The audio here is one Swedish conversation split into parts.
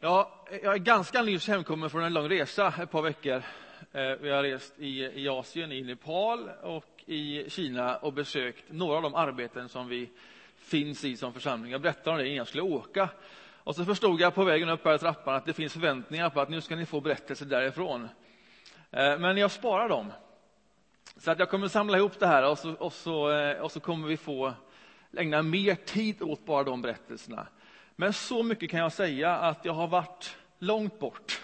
Ja, jag är ganska nyss hemkommen från en lång resa, ett par veckor. Eh, vi har rest i, i Asien, i Nepal och i Kina och besökt några av de arbeten som vi finns i som församling. Jag berättade om det innan jag skulle åka. Och så förstod jag på vägen upp här trappan att det finns förväntningar på att nu ska ni få berättelser därifrån. Eh, men jag sparar dem. Så att jag kommer samla ihop det här och så, och så, eh, och så kommer vi få ägna mer tid åt bara de berättelserna. Men så mycket kan jag säga att jag har varit långt bort.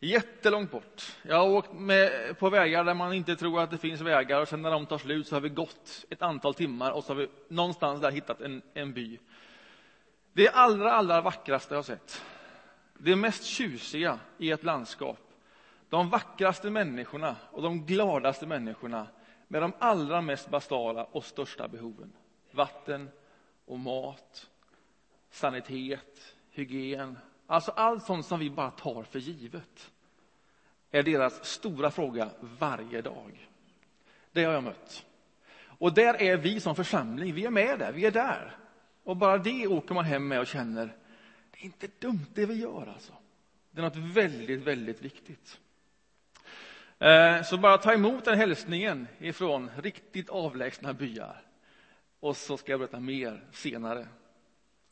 Jättelångt bort. Jag har åkt med, på vägar där man inte tror att det finns vägar och sen när de tar slut så har vi gått ett antal timmar och så har vi någonstans där hittat en, en by. Det allra, allra vackraste jag har sett, det mest tjusiga i ett landskap, de vackraste människorna och de gladaste människorna med de allra mest basala och största behoven. Vatten och mat sanitet, hygien, alltså allt sånt som vi bara tar för givet är deras stora fråga varje dag. Det har jag mött. Och där är vi som församling, vi är med där, vi är där. Och bara det åker man hem med och känner, det är inte dumt det vi gör alltså. Det är något väldigt, väldigt viktigt. Eh, så bara ta emot den hälsningen ifrån riktigt avlägsna byar. Och så ska jag berätta mer senare.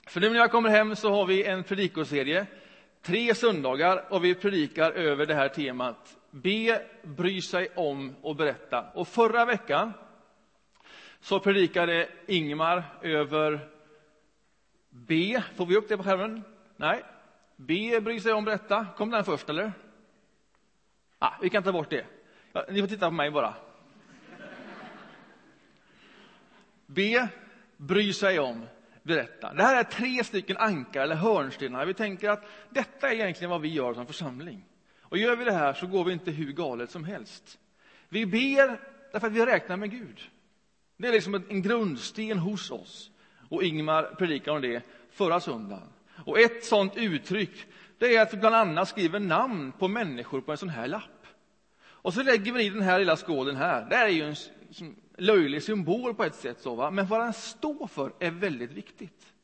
För nu när jag kommer hem så har vi en predikoserie, tre söndagar, och vi predikar över det här temat Be, bry sig om och berätta. Och förra veckan så predikade Ingmar över B. Får vi upp det på skärmen? Nej. B, bry sig om, berätta. Kom den först, eller? Ah, vi kan ta bort det. Ja, ni får titta på mig bara. B, bry sig om, berätta. Det här är tre stycken ankar eller hörnstenar. Vi tänker att detta är egentligen vad vi gör som församling. Och gör vi det här så går vi inte hur galet som helst. Vi ber därför att vi räknar med Gud. Det är liksom en grundsten hos oss. Och Ingmar predikade om det förra söndagen. Och ett sådant uttryck det är att vi bland annat skriver namn på människor på en sån här lapp. Och så lägger vi i den här lilla skålen här. Det är ju en löjlig symbol på ett sätt, så, va? men vad den står för är väldigt viktigt.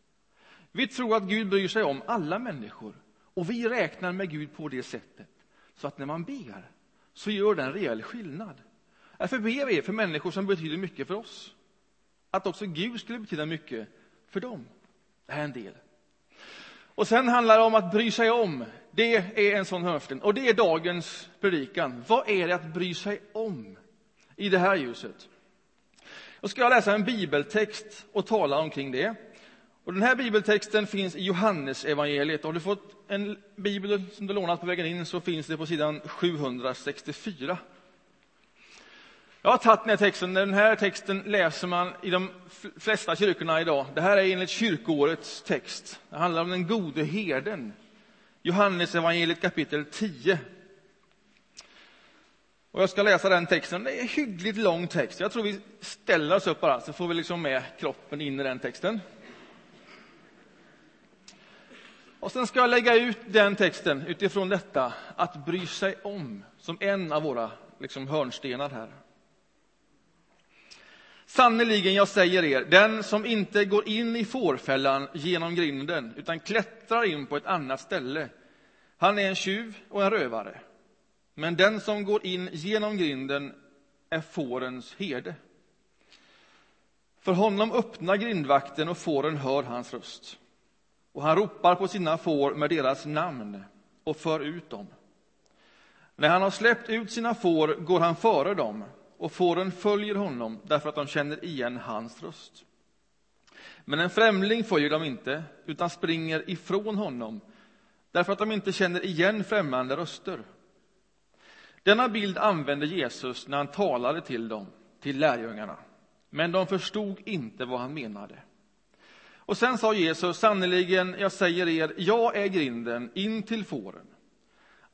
Vi tror att Gud bryr sig om alla människor och vi räknar med Gud på det sättet. Så att när man ber så gör det en rejäl skillnad. Därför ber vi för människor som betyder mycket för oss. Att också Gud skulle betyda mycket för dem. Det här är en del. Och sen handlar det om att bry sig om. Det är en sån hörnsten. Och det är dagens predikan. Vad är det att bry sig om i det här ljuset? Då ska jag läsa en bibeltext och tala omkring det. Och den här bibeltexten finns i Johannesevangeliet. Har du fått en bibel som du lånat på vägen in så finns det på sidan 764. Jag har tagit den här texten. Den här texten läser man i de flesta kyrkorna idag. Det här är enligt kyrkoårets text. Det handlar om den gode herden. Johannesevangeliet kapitel 10. Och jag ska läsa den texten. Det är en hyggligt lång text. Jag tror vi ställer oss upp bara, så får vi liksom med kroppen in i den texten. Och sen ska jag lägga ut den texten utifrån detta, att bry sig om, som en av våra liksom, hörnstenar här. Sannerligen, jag säger er, den som inte går in i fårfällan genom grinden, utan klättrar in på ett annat ställe, han är en tjuv och en rövare. Men den som går in genom grinden är fårens herde. För honom öppnar grindvakten och fåren hör hans röst. Och han ropar på sina får med deras namn och för ut dem. När han har släppt ut sina får går han före dem och fåren följer honom därför att de känner igen hans röst. Men en främling följer dem inte, utan springer ifrån honom därför att de inte känner igen främmande röster. Denna bild använde Jesus när han talade till dem, till lärjungarna. Men de förstod inte vad han menade. Och sen sa Jesus, sannerligen, jag säger er, jag är grinden in till fåren.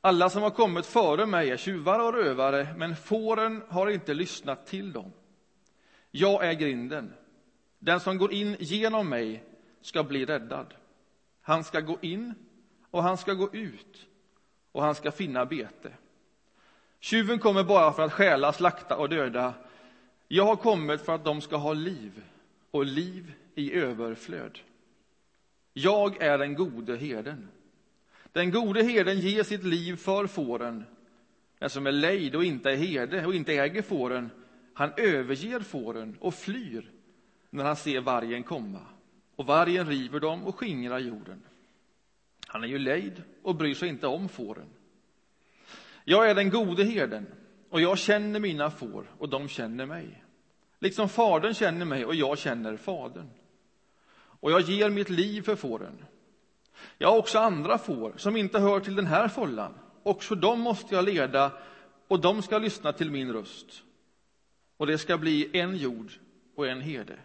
Alla som har kommit före mig är tjuvar och rövare, men fåren har inte lyssnat till dem. Jag är grinden. Den som går in genom mig ska bli räddad. Han ska gå in och han ska gå ut och han ska finna bete. Tjuven kommer bara för att stjäla, slakta och döda. Jag har kommit för att de ska ha liv och liv i överflöd. Jag är den gode herden. Den gode herden ger sitt liv för fåren. Den som är lejd och inte är herde och inte äger fåren, han överger fåren och flyr när han ser vargen komma. Och vargen river dem och skingrar jorden. Han är ju lejd och bryr sig inte om fåren. Jag är den gode herden och jag känner mina får och de känner mig. Liksom fadern känner mig och jag känner fadern. Och jag ger mitt liv för fåren. Jag har också andra får som inte hör till den här follan. Också dem måste jag leda och de ska lyssna till min röst. Och det ska bli en jord och en herde.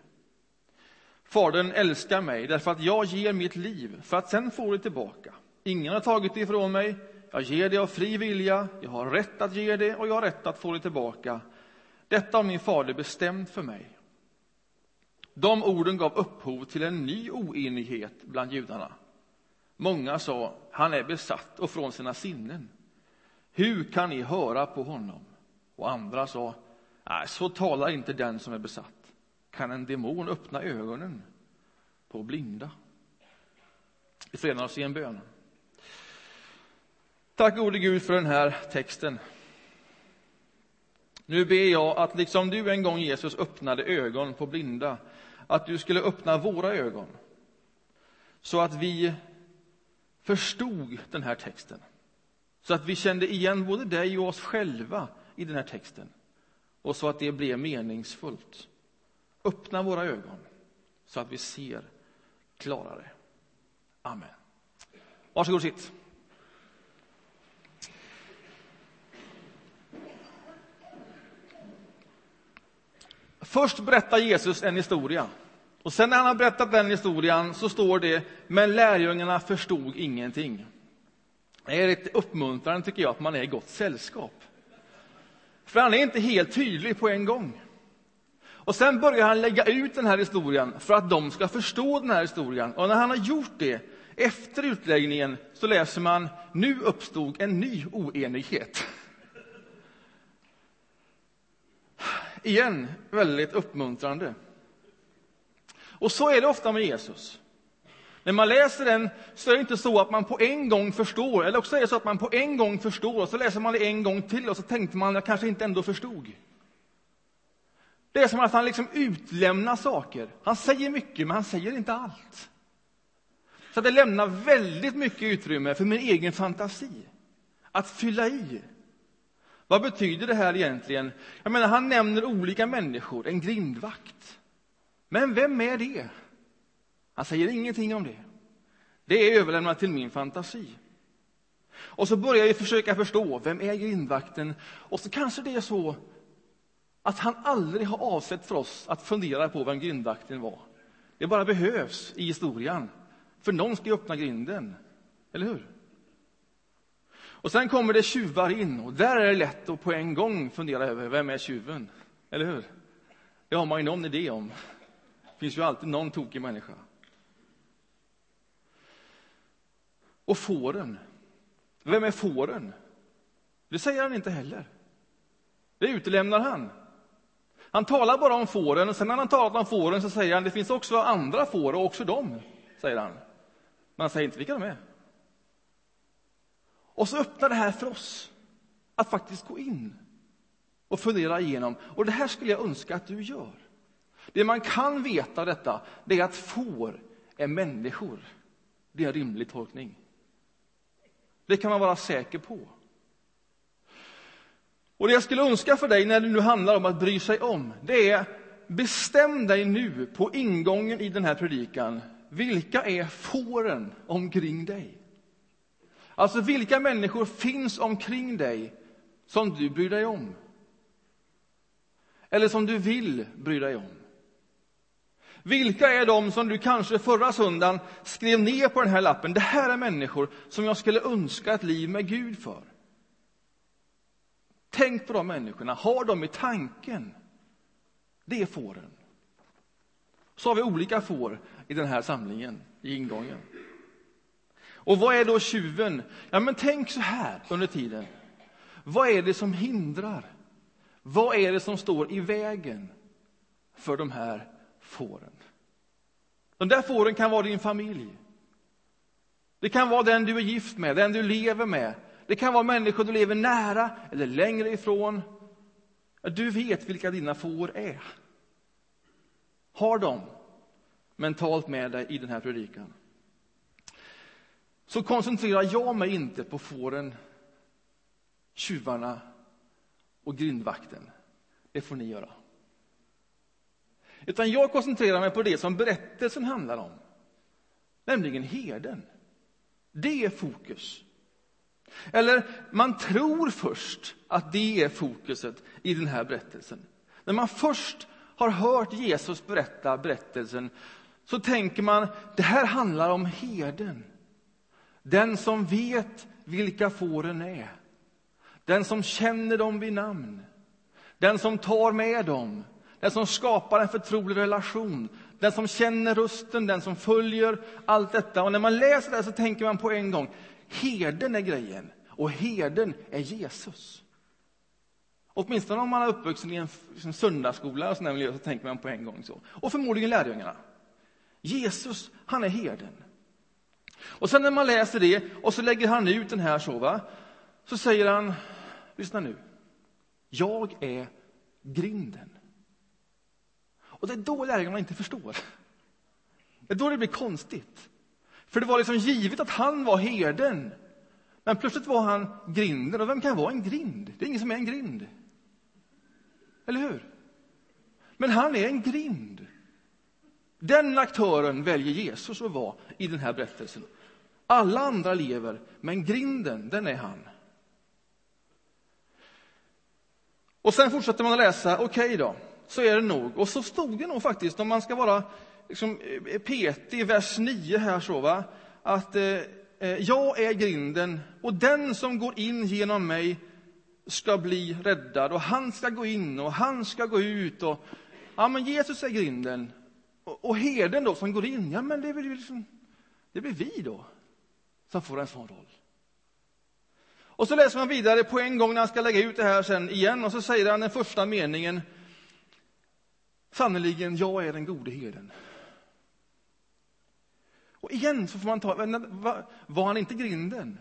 Fadern älskar mig därför att jag ger mitt liv för att sen få det tillbaka. Ingen har tagit det ifrån mig. Jag ger det av fri vilja. Jag har rätt att ge det och jag har rätt att få det tillbaka. Detta har min fader bestämt för mig. De orden gav upphov till en ny oenighet bland judarna. Många sa, han är besatt och från sina sinnen. Hur kan ni höra på honom? Och andra sa, nej, så talar inte den som är besatt. Kan en demon öppna ögonen på blinda? Vi förenar oss i en bön. Tack gode Gud för den här texten. Nu ber jag att liksom du en gång Jesus öppnade ögon på blinda, att du skulle öppna våra ögon så att vi förstod den här texten. Så att vi kände igen både dig och oss själva i den här texten. Och så att det blev meningsfullt. Öppna våra ögon så att vi ser klarare. Amen. Varsågod och sitt. Först berättar Jesus en historia. Och sen när han har berättat den historien så står det, men lärjungarna förstod ingenting. Det är lite uppmuntrande tycker jag att man är i gott sällskap. För han är inte helt tydlig på en gång. Och sen börjar han lägga ut den här historien för att de ska förstå den här historien. Och när han har gjort det, efter utläggningen, så läser man, nu uppstod en ny oenighet. Igen, väldigt uppmuntrande. Och så är det ofta med Jesus. När man läser den så är det inte så att man på en gång förstår, eller också är det så att man på en gång förstår och så läser man det en gång till och så tänkte man att jag kanske inte ändå förstod. Det är som att han liksom utlämnar saker. Han säger mycket, men han säger inte allt. Så det lämnar väldigt mycket utrymme för min egen fantasi att fylla i. Vad betyder det här egentligen? Jag menar, han nämner olika människor, en grindvakt. Men vem är det? Han säger ingenting om det. Det är överlämnat till min fantasi. Och så börjar vi försöka förstå, vem är grindvakten? Och så kanske det är så att han aldrig har avsett för oss att fundera på vem grindvakten var. Det bara behövs i historien, för någon ska ju öppna grinden. Eller hur? Och sen kommer det tjuvar in och där är det lätt att på en gång fundera över vem är tjuven? Eller hur? Det har man ju någon idé om. Det finns ju alltid någon tokig människa. Och fåren. Vem är fåren? Det säger han inte heller. Det utelämnar han. Han talar bara om fåren och sen när han talat om fåren så säger han det finns också andra får och också dem, säger han. Men han säger inte vilka de är. Och så öppnar det här för oss att faktiskt gå in och fundera igenom. Och det här skulle jag önska att du gör. Det man kan veta av detta, det är att får är människor. Det är en rimlig tolkning. Det kan man vara säker på. Och det jag skulle önska för dig när det nu handlar om att bry sig om, det är bestäm dig nu på ingången i den här predikan. Vilka är fåren omkring dig? Alltså, vilka människor finns omkring dig som du bryr dig om? Eller som du vill bry dig om? Vilka är de som du kanske förra söndagen skrev ner på den här lappen? Det här är människor som jag skulle önska ett liv med Gud för. Tänk på de människorna, ha dem i tanken. Det är fåren. Så har vi olika får i den här samlingen, i ingången. Och vad är då tjuven? Ja, men tänk så här under tiden. Vad är det som hindrar? Vad är det som står i vägen för de här fåren? De där fåren kan vara din familj. Det kan vara den du är gift med, den du lever med. Det kan vara människor du lever nära eller längre ifrån. Du vet vilka dina får är. Har dem mentalt med dig i den här predikan. Så koncentrerar jag mig inte på fåren, tjuvarna och grindvakten. Det får ni göra. Utan jag koncentrerar mig på det som berättelsen handlar om, nämligen herden. Det är fokus. Eller man tror först att det är fokuset i den här berättelsen. När man först har hört Jesus berätta berättelsen så tänker man det här handlar om herden. Den som vet vilka fåren är. Den som känner dem vid namn. Den som tar med dem. Den som skapar en förtrolig relation. Den som känner rösten, den som följer allt detta. Och när man läser det så tänker man på en gång, herden är grejen. Och herden är Jesus. Åtminstone om man är uppvuxen i en, söndagsskola och sån miljö så tänker man på en gång så. Och förmodligen lärjungarna. Jesus, han är herden. Och sen när man läser det och så lägger han ut den här så, va? så säger han, lyssna nu, jag är grinden. Och det är då lärjungarna inte förstår. Det är då det blir konstigt. För det var liksom givet att han var herden. Men plötsligt var han grinden. Och vem kan vara en grind? Det är ingen som är en grind. Eller hur? Men han är en grind. Den aktören väljer Jesus att vara i den här berättelsen. Alla andra lever, men grinden, den är han. Och sen fortsätter man att läsa, okej okay då, så är det nog. Och så stod det nog faktiskt, om man ska vara liksom, eh, petig, i vers 9 här så, va? att eh, eh, jag är grinden och den som går in genom mig ska bli räddad och han ska gå in och han ska gå ut. Och, ja, men Jesus är grinden. Och, och herden då som går in, ja men det blir, liksom, det blir vi då som får en sån roll. Och så läser man vidare på en gång när han ska lägga ut det här sen igen och så säger han den första meningen. Sannerligen, jag är den gode herden. Och igen så får man ta, var han inte grinden?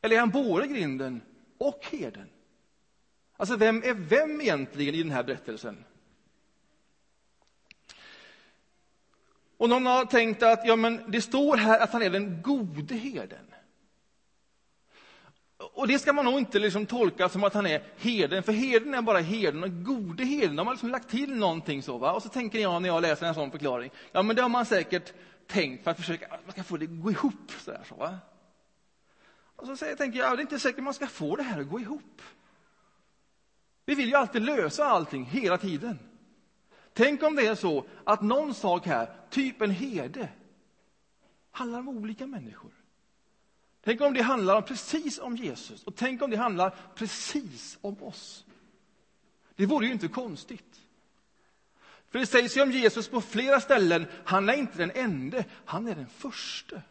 Eller är han både grinden och herden? Alltså, vem är vem egentligen i den här berättelsen? Och någon har tänkt att ja, men det står här att han är den gode herden. Och det ska man nog inte liksom tolka som att han är herden, för herden är bara herden och gode herden, de har liksom lagt till någonting så. Va? Och så tänker jag när jag läser en sån förklaring, ja men det har man säkert tänkt för att försöka att man ska få det att gå ihop. Så, där, så va? Och så säger, tänker jag, ja, det är inte säkert man ska få det här att gå ihop. Vi vill ju alltid lösa allting hela tiden. Tänk om det är så att någon sak här, typ en herde, handlar om olika människor. Tänk om det handlar om precis om Jesus och tänk om det handlar precis om oss. Det vore ju inte konstigt. För det sägs ju om Jesus på flera ställen, han är inte den ende, han är den förste.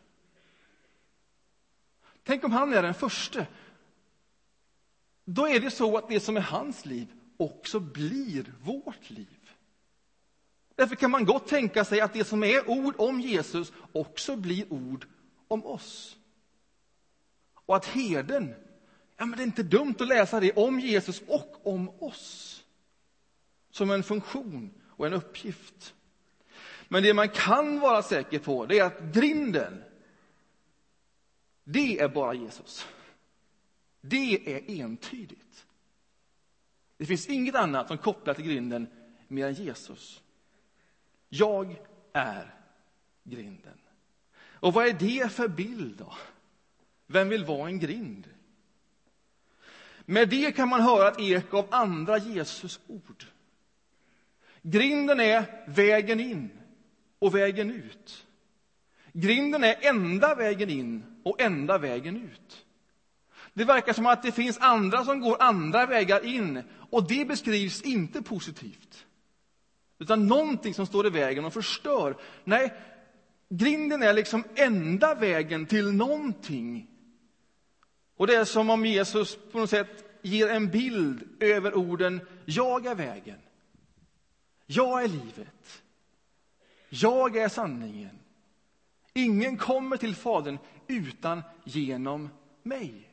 Tänk om han är den förste. Då är det så att det som är hans liv också blir vårt liv. Därför kan man gott tänka sig att det som är ord om Jesus också blir ord om oss. Och att herden, ja men det är inte dumt att läsa det om Jesus och om oss. Som en funktion och en uppgift. Men det man kan vara säker på, det är att grinden, det är bara Jesus. Det är entydigt. Det finns inget annat som kopplar till grinden mer än Jesus. Jag är grinden. Och vad är det för bild då? Vem vill vara en grind? Med det kan man höra ett eko av andra Jesus ord. Grinden är vägen in och vägen ut. Grinden är enda vägen in och enda vägen ut. Det verkar som att det finns andra som går andra vägar in och det beskrivs inte positivt. Utan någonting som står i vägen och förstör. Nej, grinden är liksom enda vägen till någonting. Och det är som om Jesus på något sätt ger en bild över orden Jag är vägen. Jag är livet. Jag är sanningen. Ingen kommer till Fadern utan genom mig.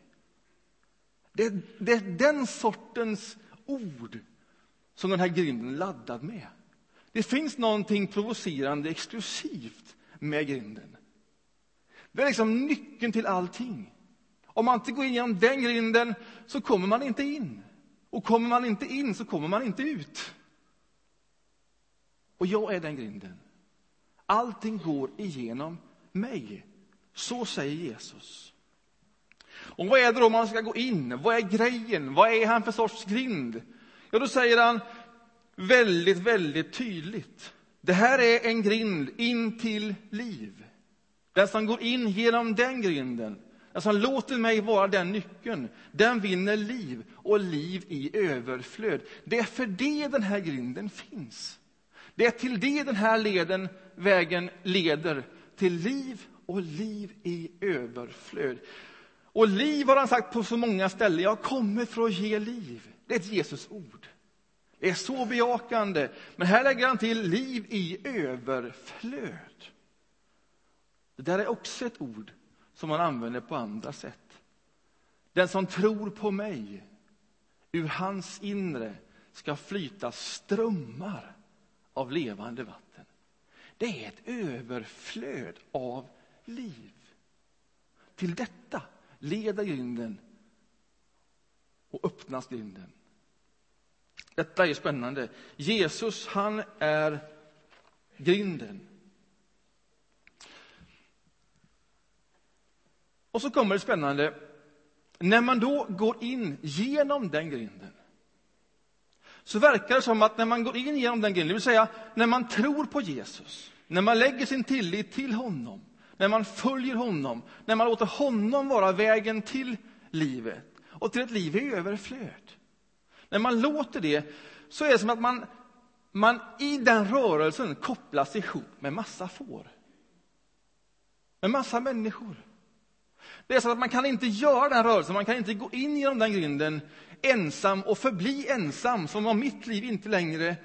Det är, det är den sortens ord som den här grinden är laddad med. Det finns någonting provocerande exklusivt med grinden. Det är liksom nyckeln till allting. Om man inte går igenom den grinden så kommer man inte in. Och kommer man inte in så kommer man inte ut. Och jag är den grinden. Allting går igenom mig. Så säger Jesus. Och vad är det då man ska gå in? Vad är grejen? Vad är han för sorts grind? Ja, då säger han väldigt, väldigt tydligt. Det här är en grind in till liv. Den som går in genom den grinden, den som låter mig vara den nyckeln, den vinner liv och liv i överflöd. Det är för det den här grinden finns. Det är till det den här leden, vägen leder, till liv och liv i överflöd. Och liv har han sagt på så många ställen. Jag kommer för att ge liv. Det är ett Jesus ord. Det är så bejakande. Men här lägger han till liv i överflöd. Det där är också ett ord som man använder på andra sätt. Den som tror på mig, ur hans inre ska flyta strömmar av levande vatten. Det är ett överflöd av liv. Till detta leder grinden och öppnas grinden. Detta är spännande. Jesus, han är grinden. Och så kommer det spännande. När man då går in genom den grinden så verkar det som att när man går in genom den grinden, det vill säga när man tror på Jesus, när man lägger sin tillit till honom, när man följer honom, när man låter honom vara vägen till livet och till ett liv i överflöd. När man låter det så är det som att man, man i den rörelsen kopplas ihop med massa får. Med massa människor. Det är så att man kan inte göra den rörelsen, man kan inte gå in genom den grinden ensam och förbli ensam, som om mitt liv inte längre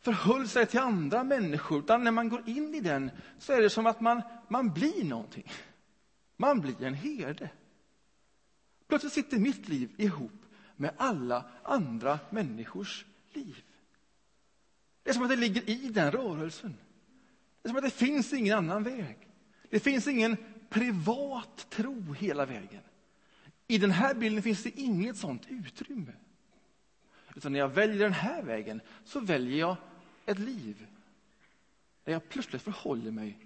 förhöll sig till andra människor. Utan när man går in i den så är det som att man, man blir någonting. Man blir en herde. Plötsligt sitter mitt liv ihop med alla andra människors liv. Det är som att det ligger i den rörelsen. Det är som att det finns ingen annan väg. Det finns ingen privat tro hela vägen. I den här bilden finns det inget sånt utrymme. Utan när jag väljer den här vägen så väljer jag ett liv där jag plötsligt förhåller mig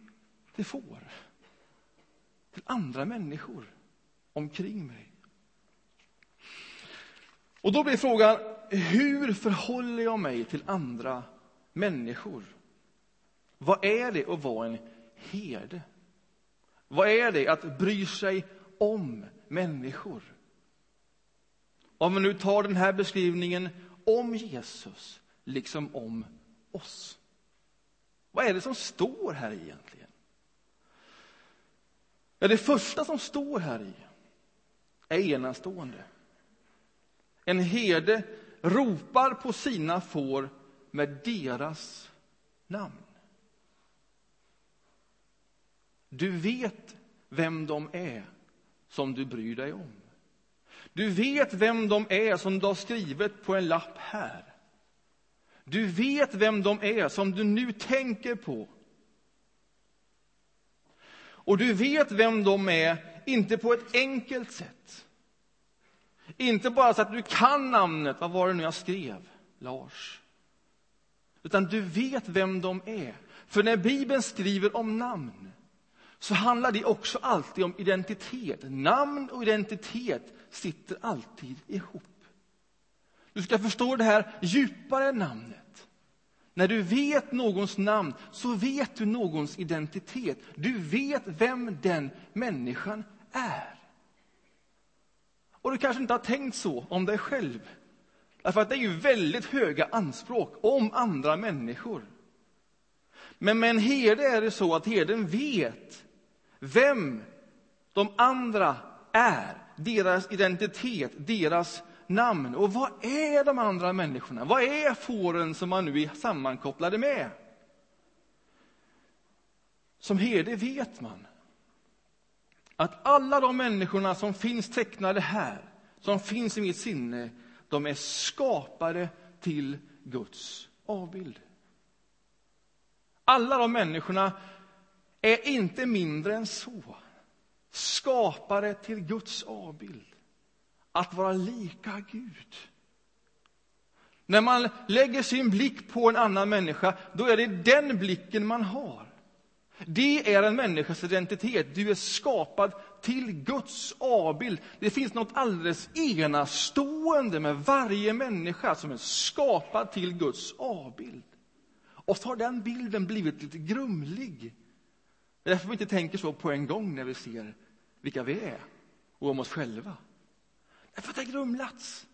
till får. Till andra människor omkring mig. Och då blir frågan, hur förhåller jag mig till andra människor? Vad är det att vara en herde? Vad är det att bry sig om människor? Om vi nu tar den här beskrivningen om Jesus, liksom om oss. Vad är det som står här egentligen? Ja, det första som står här i är enastående. En herde ropar på sina får med deras namn. Du vet vem de är som du bryr dig om. Du vet vem de är som du har skrivit på en lapp här. Du vet vem de är som du nu tänker på. Och du vet vem de är, inte på ett enkelt sätt. Inte bara så att du kan namnet, vad var det nu jag skrev? Lars. Utan du vet vem de är. För när Bibeln skriver om namn så handlar det också alltid om identitet. Namn och identitet sitter alltid ihop. Du ska förstå det här djupare än namnet. När du vet någons namn så vet du någons identitet. Du vet vem den människan är. Och du kanske inte har tänkt så om dig själv. Därför att det är ju väldigt höga anspråk om andra människor. Men med en herde är det så att herden vet vem de andra är, deras identitet, deras namn. Och vad är de andra människorna? Vad är fåren som man nu är sammankopplade med? Som herde vet man att alla de människorna som finns tecknade här, som finns i mitt sinne, de är skapade till Guds avbild. Alla de människorna är inte mindre än så. Skapade till Guds avbild. Att vara lika Gud. När man lägger sin blick på en annan människa, då är det den blicken man har. Det är en människas identitet. Du är skapad till Guds avbild. Det finns något alldeles enastående med varje människa som är skapad till Guds avbild. Och så har den bilden blivit lite grumlig. Det är därför vi inte tänker så på en gång när vi ser vilka vi är och om oss själva. Därför att det har grumlats.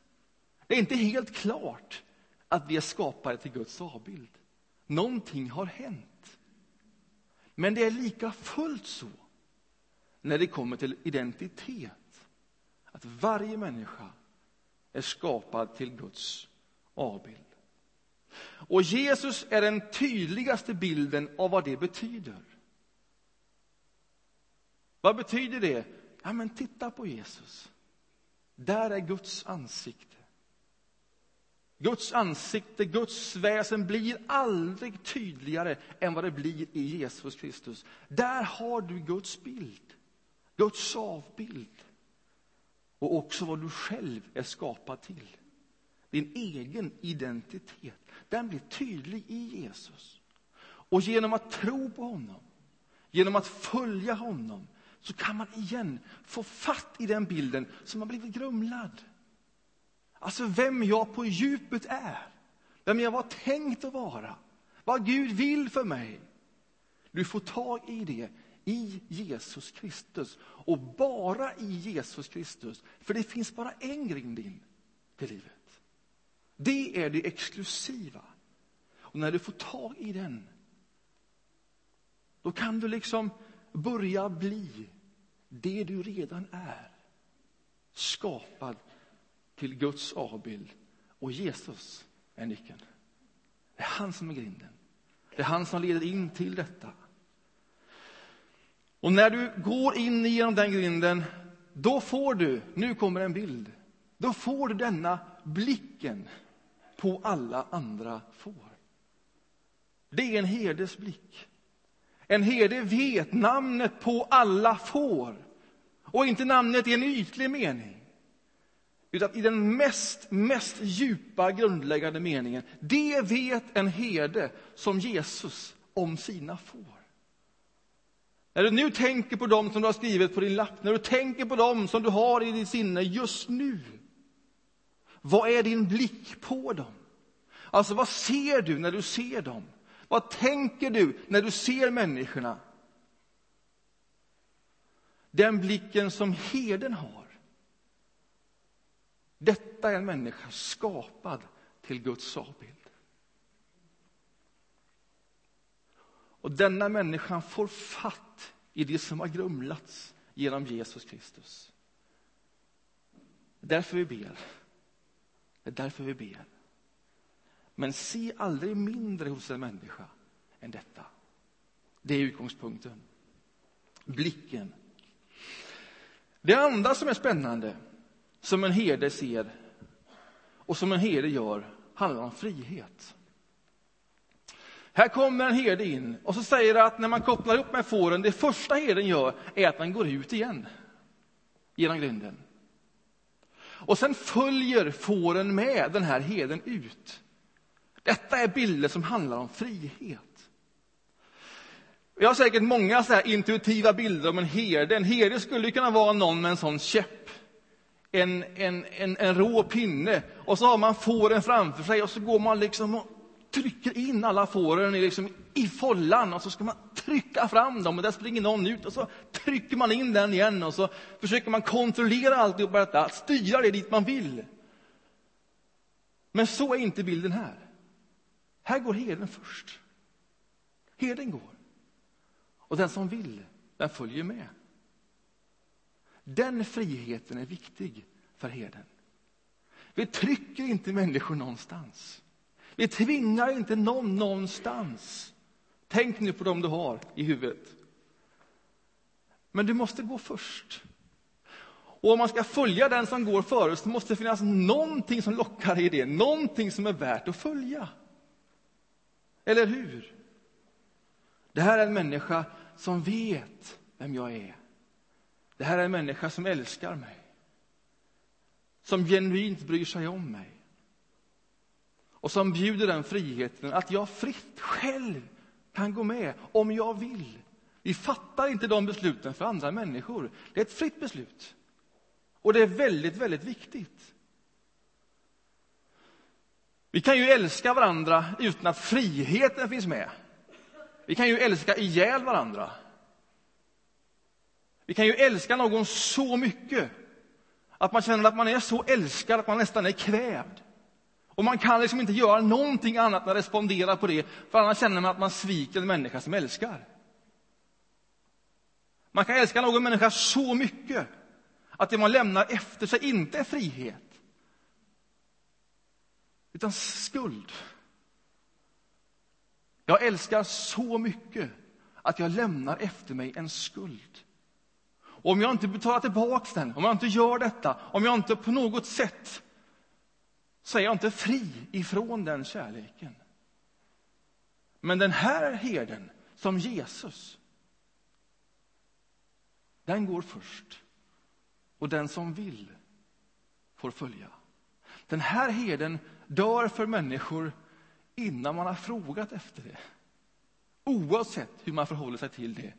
Det är inte helt klart att vi är skapade till Guds avbild. Någonting har hänt. Men det är lika fullt så när det kommer till identitet. Att varje människa är skapad till Guds avbild. Och Jesus är den tydligaste bilden av vad det betyder. Vad betyder det? Ja, men titta på Jesus. Där är Guds ansikte. Guds ansikte, Guds väsen blir aldrig tydligare än vad det blir i Jesus Kristus. Där har du Guds bild, Guds avbild och också vad du själv är skapad till. Din egen identitet, den blir tydlig i Jesus. Och genom att tro på honom, genom att följa honom, så kan man igen få fatt i den bilden som har blivit grumlad. Alltså vem jag på djupet är, vem jag var tänkt att vara, vad Gud vill för mig. Du får tag i det i Jesus Kristus och bara i Jesus Kristus. För det finns bara en grind in till livet. Det är det exklusiva. Och när du får tag i den, då kan du liksom börja bli det du redan är. Skapad till Guds avbild. Och Jesus är nyckeln. Det är han som är grinden. Det är han som leder in till detta. Och när du går in genom den grinden, då får du, nu kommer en bild, då får du denna blicken på alla andra får. Det är en herdes blick. En herde vet namnet på alla får. Och inte namnet i en ytlig mening. Utan i den mest, mest djupa, grundläggande meningen. Det vet en herde som Jesus om sina får. När du nu tänker på dem som du har skrivit på din lapp, när du tänker på dem som du har i ditt sinne just nu. Vad är din blick på dem? Alltså, vad ser du när du ser dem? Vad tänker du när du ser människorna? Den blicken som herden har. Detta är en människa skapad till Guds avbild. Och denna människan får fatt i det som har grumlats genom Jesus Kristus. Det är därför vi ber. Det är därför vi ber. Men se aldrig mindre hos en människa än detta. Det är utgångspunkten. Blicken. Det andra som är spännande, som en herde ser och som en herde gör, handlar om frihet. Här kommer en herde in och så säger att när man kopplar upp med fåren, det första herden gör är att den går ut igen genom grinden. Och sen följer fåren med den här herden ut. Detta är bilder som handlar om frihet. Jag har säkert många så här intuitiva bilder om en herde. En herde skulle kunna vara någon med en sån käpp. En, en, en, en rå pinne. Och så har man fåren framför sig och så går man liksom och trycker in alla fåren i, liksom, i follan och så ska man trycka fram dem och där springer någon ut och så trycker man in den igen och så försöker man kontrollera alltihopa, detta, styra det dit man vill. Men så är inte bilden här. Här går herden först. Herden går. Och den som vill, den följer med. Den friheten är viktig för herden. Vi trycker inte människor någonstans. Vi tvingar inte någon någonstans Tänk nu på dem du har i huvudet. Men du måste gå först. Och om man ska följa den som går före så måste det finnas någonting som lockar i det, någonting som är värt att följa. Eller hur? Det här är en människa som vet vem jag är. Det här är en människa som älskar mig. Som genuint bryr sig om mig. Och som bjuder den friheten att jag fritt själv kan gå med om jag vill. Vi fattar inte de besluten för andra människor. Det är ett fritt beslut. Och det är väldigt, väldigt viktigt. Vi kan ju älska varandra utan att friheten finns med. Vi kan ju älska ihjäl varandra. Vi kan ju älska någon så mycket att man känner att man är så älskad att man nästan är kvävd. Och man kan liksom inte göra någonting annat än att respondera på det, för annars känner man att man sviker en människa som älskar. Man kan älska någon människa så mycket att det man lämnar efter sig inte är frihet, utan skuld. Jag älskar så mycket att jag lämnar efter mig en skuld. Och om jag inte betalar tillbaka den, om jag inte gör detta, om jag inte på något sätt så är jag inte fri ifrån den kärleken. Men den här herden, som Jesus, den går först. Och den som vill får följa. Den här herden dör för människor innan man har frågat efter det. Oavsett hur man förhåller sig till det.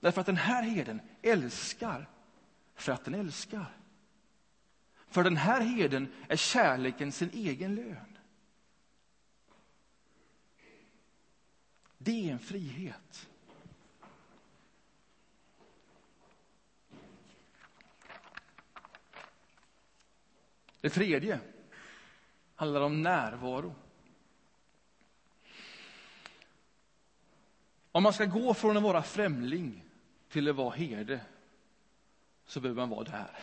Därför att den här herden älskar för att den älskar. För den här herden är kärleken sin egen lön. Det är en frihet. Det tredje handlar om närvaro. Om man ska gå från att vara främling till att vara herde så behöver man vara där.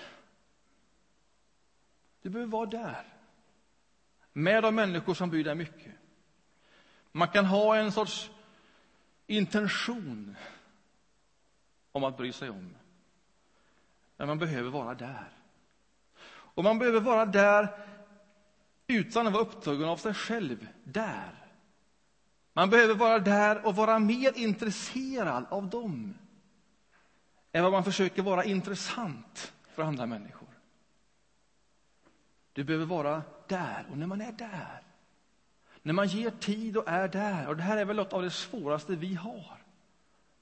Du behöver vara där. Med de människor som bryr dig mycket. Man kan ha en sorts intention om att bry sig om. Men man behöver vara där. Och man behöver vara där utan att vara upptagen av sig själv. Där. Man behöver vara där och vara mer intresserad av dem än vad man försöker vara intressant för andra människor. Du behöver vara där, och när man är där, när man ger tid och är där, och det här är väl något av det svåraste vi har.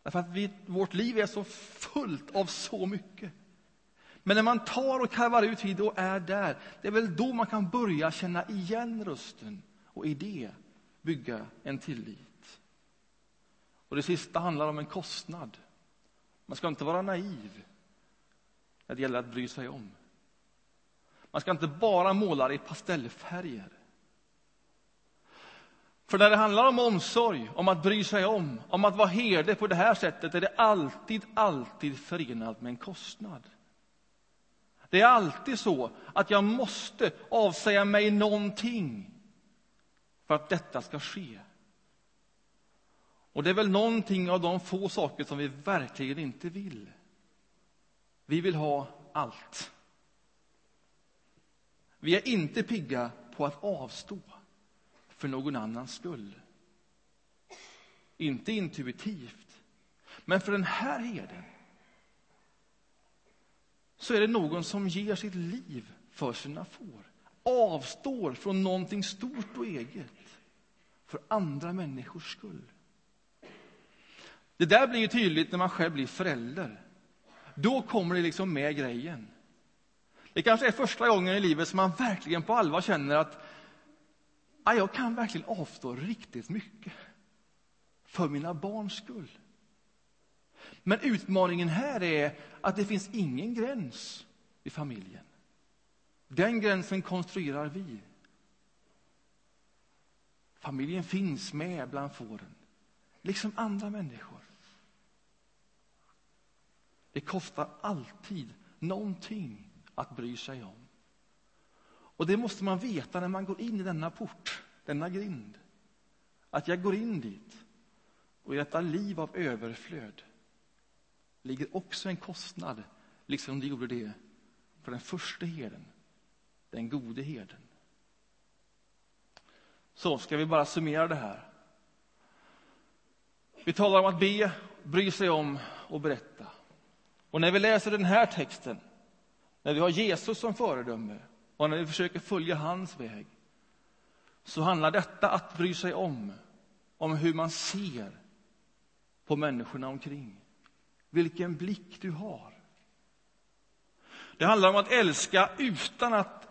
Därför att vi, vårt liv är så fullt av så mycket. Men när man tar och karvar ut tid och är där, det är väl då man kan börja känna igen rösten och i det bygga en tillit. Och det sista handlar om en kostnad. Man ska inte vara naiv när det gäller att bry sig om. Man ska inte bara måla i pastellfärger. För när det handlar om omsorg, om att bry sig om, om att vara herde på det här sättet är det alltid, alltid förenat med en kostnad. Det är alltid så att jag måste avsäga mig någonting för att detta ska ske. Och det är väl någonting av de få saker som vi verkligen inte vill. Vi vill ha allt. Vi är inte pigga på att avstå för någon annans skull. Inte intuitivt, men för den här herden så är det någon som ger sitt liv för sina får. Avstår från någonting stort och eget för andra människors skull. Det där blir tydligt när man själv blir förälder. Då kommer det liksom med grejen. Det kanske är första gången i livet som man verkligen på allvar känner att ja, jag kan verkligen avstå riktigt mycket för mina barns skull. Men utmaningen här är att det finns ingen gräns i familjen. Den gränsen konstruerar vi. Familjen finns med bland fåren, liksom andra människor. Det kostar alltid någonting att bry sig om. Och det måste man veta när man går in i denna port, denna grind. Att jag går in dit Och i detta liv av överflöd ligger också en kostnad, liksom det gjorde det för den första herden, den gode herden. Så ska vi bara summera det här. Vi talar om att be, bry sig om och berätta. Och när vi läser den här texten, när vi har Jesus som föredöme och när vi försöker följa hans väg, så handlar detta att bry sig om, om hur man ser på människorna omkring. Vilken blick du har. Det handlar om att älska utan att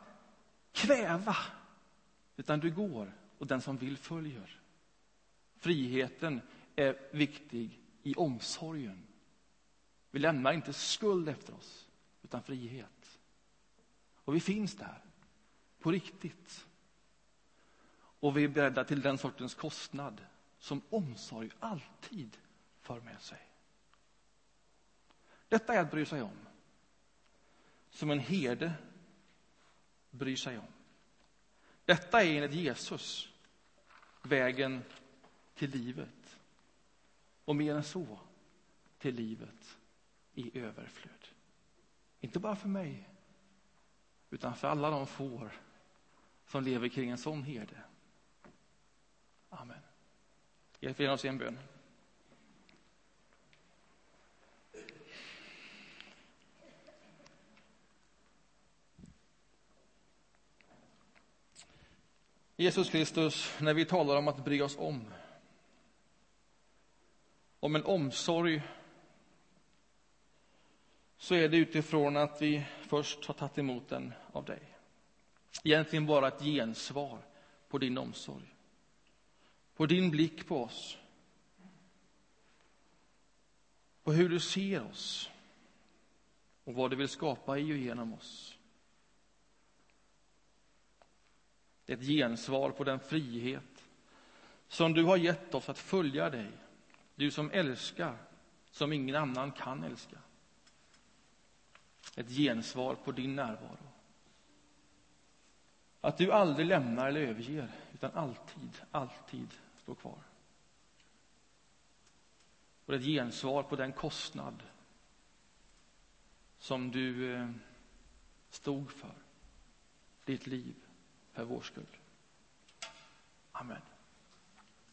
kväva, utan du går och den som vill följer. Friheten är viktig i omsorgen. Vi lämnar inte skuld efter oss, utan frihet. Och vi finns där, på riktigt. Och vi är beredda till den sortens kostnad som omsorg alltid för med sig. Detta är att bry sig om. Som en herde bryr sig om. Detta är enligt Jesus vägen till livet. Och mer än så, till livet i överflöd. Inte bara för mig, utan för alla de får som lever kring en sån herde. Amen. Hjälp oss i en bön. Jesus Kristus, när vi talar om att bry oss om, om en omsorg, så är det utifrån att vi först har tagit emot den av dig. Egentligen bara ett gensvar på din omsorg, på din blick på oss, på hur du ser oss och vad du vill skapa i och genom oss. Det är ett gensvar på den frihet som du har gett oss att följa dig. Du som älskar som ingen annan kan älska. Ett gensvar på din närvaro. Att du aldrig lämnar eller överger, utan alltid, alltid står kvar. Och ett gensvar på den kostnad som du eh, stod för, ditt liv för vår skull. Amen.